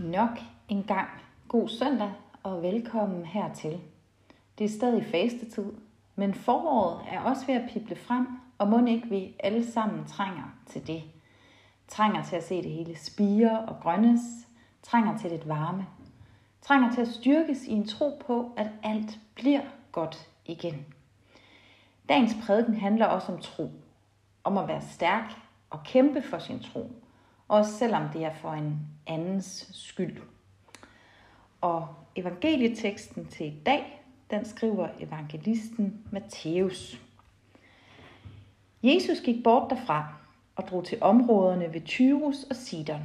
Nok en gang. God søndag og velkommen hertil. Det er stadig fastetid, men foråret er også ved at pible frem, og må ikke vi alle sammen trænger til det. Trænger til at se det hele spire og grønnes, trænger til lidt varme, trænger til at styrkes i en tro på, at alt bliver godt igen. Dagens prædiken handler også om tro, om at være stærk og kæmpe for sin tro, også selvom det er for en andens skyld. Og evangelieteksten til i dag, den skriver evangelisten Matthæus. Jesus gik bort derfra og drog til områderne ved Tyrus og Sidon.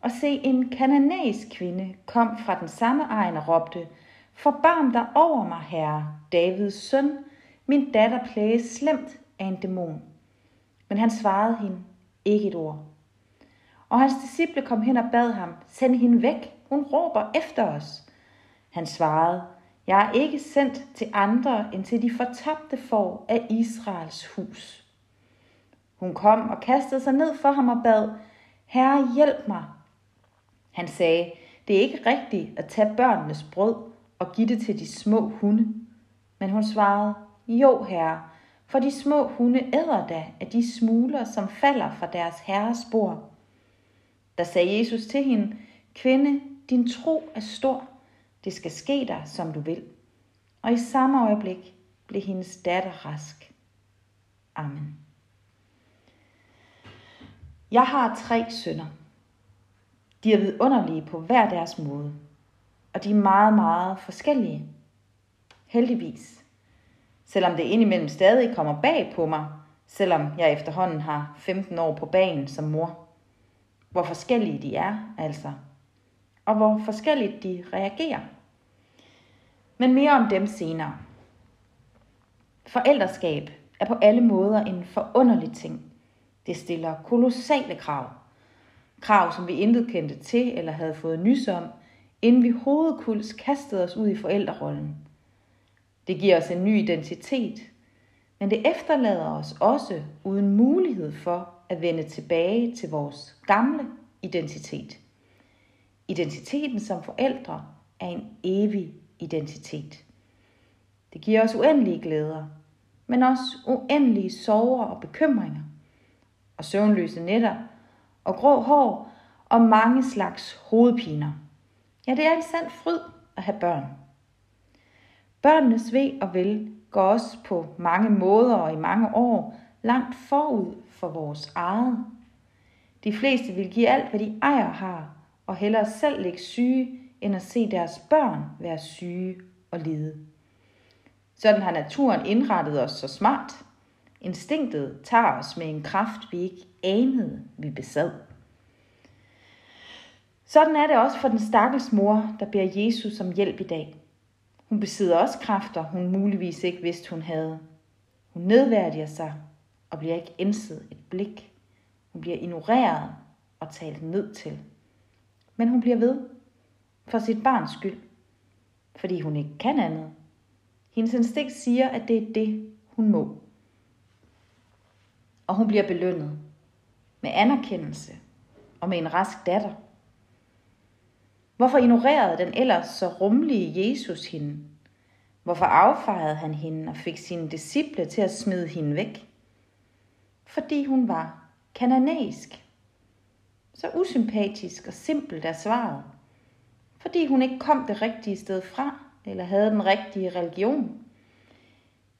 Og se, en kananæisk kvinde kom fra den samme egen og råbte, Forbarm dig over mig, herre, Davids søn, min datter plages slemt af en dæmon. Men han svarede hende ikke et ord. Og hans disciple kom hen og bad ham, send hende væk, hun råber efter os. Han svarede, jeg er ikke sendt til andre end til de fortabte for af Israels hus. Hun kom og kastede sig ned for ham og bad, Herre, hjælp mig. Han sagde, det er ikke rigtigt at tage børnenes brød og give det til de små hunde. Men hun svarede, jo herre, for de små hunde æder da af de smuler, som falder fra deres herres bord. Der sagde Jesus til hende, Kvinde, din tro er stor. Det skal ske dig, som du vil. Og i samme øjeblik blev hendes datter rask. Amen. Jeg har tre sønner. De er vidunderlige på hver deres måde, og de er meget, meget forskellige. Heldigvis. Selvom det indimellem stadig kommer bag på mig, selvom jeg efterhånden har 15 år på banen som mor hvor forskellige de er, altså, og hvor forskelligt de reagerer. Men mere om dem senere. Forældreskab er på alle måder en forunderlig ting. Det stiller kolossale krav. Krav, som vi intet kendte til eller havde fået nys om, inden vi hovedkuls kastede os ud i forældrerollen. Det giver os en ny identitet, men det efterlader os også uden mulighed for at vende tilbage til vores gamle identitet. Identiteten som forældre er en evig identitet. Det giver os uendelige glæder, men også uendelige sorger og bekymringer, og søvnløse nætter, og grå hår, og mange slags hovedpiner. Ja, det er en sand fryd at have børn. Børnenes ved og vel går også på mange måder og i mange år langt forud for vores eget. De fleste vil give alt, hvad de ejer har, og hellere selv ligge syge, end at se deres børn være syge og lide. Sådan har naturen indrettet os så smart. Instinktet tager os med en kraft, vi ikke anede, vi besad. Sådan er det også for den stakkels mor, der beder Jesus om hjælp i dag. Hun besidder også kræfter, hun muligvis ikke vidste, hun havde. Hun nedværdiger sig og bliver ikke indset et blik. Hun bliver ignoreret og talt ned til. Men hun bliver ved for sit barns skyld, fordi hun ikke kan andet. Hendes instinkt siger, at det er det, hun må. Og hun bliver belønnet med anerkendelse og med en rask datter. Hvorfor ignorerede den ellers så rummelige Jesus hende? Hvorfor affejede han hende og fik sine disciple til at smide hende væk? Fordi hun var kananæisk. Så usympatisk og simpelt er svaret. Fordi hun ikke kom det rigtige sted fra, eller havde den rigtige religion.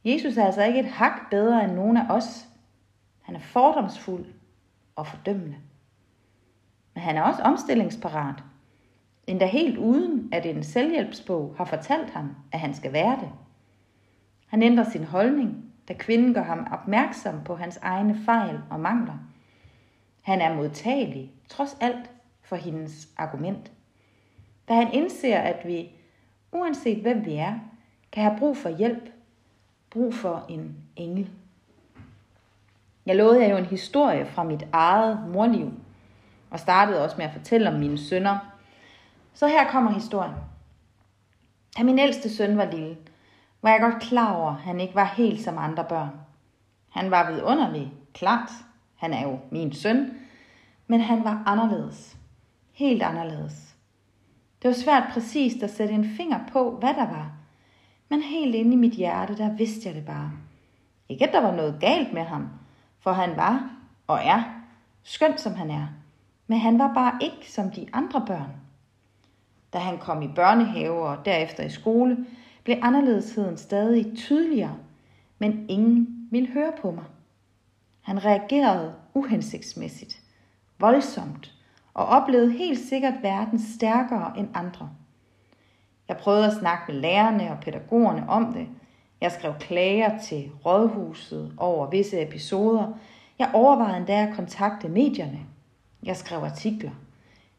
Jesus er altså ikke et hak bedre end nogen af os. Han er fordomsfuld og fordømmende. Men han er også omstillingsparat. Endda helt uden, at en selvhjælpsbog har fortalt ham, at han skal være det. Han ændrer sin holdning da kvinden gør ham opmærksom på hans egne fejl og mangler. Han er modtagelig, trods alt, for hendes argument. Da han indser, at vi, uanset hvem vi er, kan have brug for hjælp, brug for en engel. Jeg lovede jer jo en historie fra mit eget morliv, og startede også med at fortælle om mine sønner. Så her kommer historien. Da min ældste søn var lille, var jeg godt klar over, at han ikke var helt som andre børn. Han var vidunderlig, klart. Han er jo min søn. Men han var anderledes. Helt anderledes. Det var svært præcist at sætte en finger på, hvad der var. Men helt inde i mit hjerte, der vidste jeg det bare. Ikke at der var noget galt med ham, for han var og er skønt som han er. Men han var bare ikke som de andre børn. Da han kom i børnehave og derefter i skole, blev anderledesheden stadig tydeligere, men ingen ville høre på mig. Han reagerede uhensigtsmæssigt, voldsomt og oplevede helt sikkert verden stærkere end andre. Jeg prøvede at snakke med lærerne og pædagogerne om det. Jeg skrev klager til rådhuset over visse episoder. Jeg overvejede endda at kontakte medierne. Jeg skrev artikler.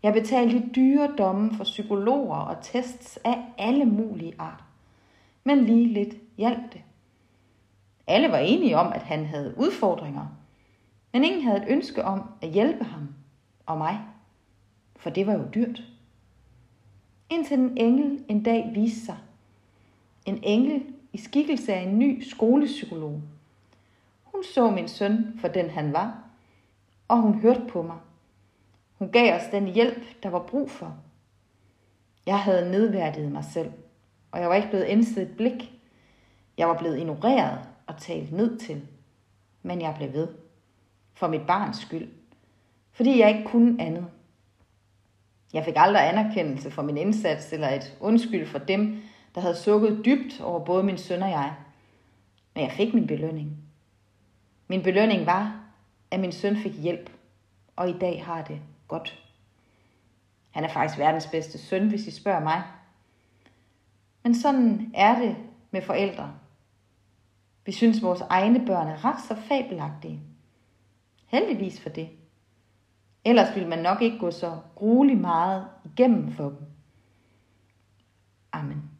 Jeg betalte dyre domme for psykologer og tests af alle mulige arter. Men lige lidt hjalp det. Alle var enige om, at han havde udfordringer, men ingen havde et ønske om at hjælpe ham og mig, for det var jo dyrt. Indtil en engel en dag viste sig. En engel i skikkelse af en ny skolepsykolog. Hun så min søn for den han var, og hun hørte på mig. Hun gav os den hjælp, der var brug for. Jeg havde nedværdiget mig selv, og jeg var ikke blevet indsat et blik. Jeg var blevet ignoreret og talt ned til. Men jeg blev ved. For mit barns skyld. Fordi jeg ikke kunne andet. Jeg fik aldrig anerkendelse for min indsats eller et undskyld for dem, der havde sukket dybt over både min søn og jeg. Men jeg fik min belønning. Min belønning var, at min søn fik hjælp, og i dag har det godt. Han er faktisk verdens bedste søn, hvis I spørger mig. Men sådan er det med forældre. Vi synes, vores egne børn er ret så fabelagtige. Heldigvis for det. Ellers ville man nok ikke gå så gruelig meget igennem for dem. Amen.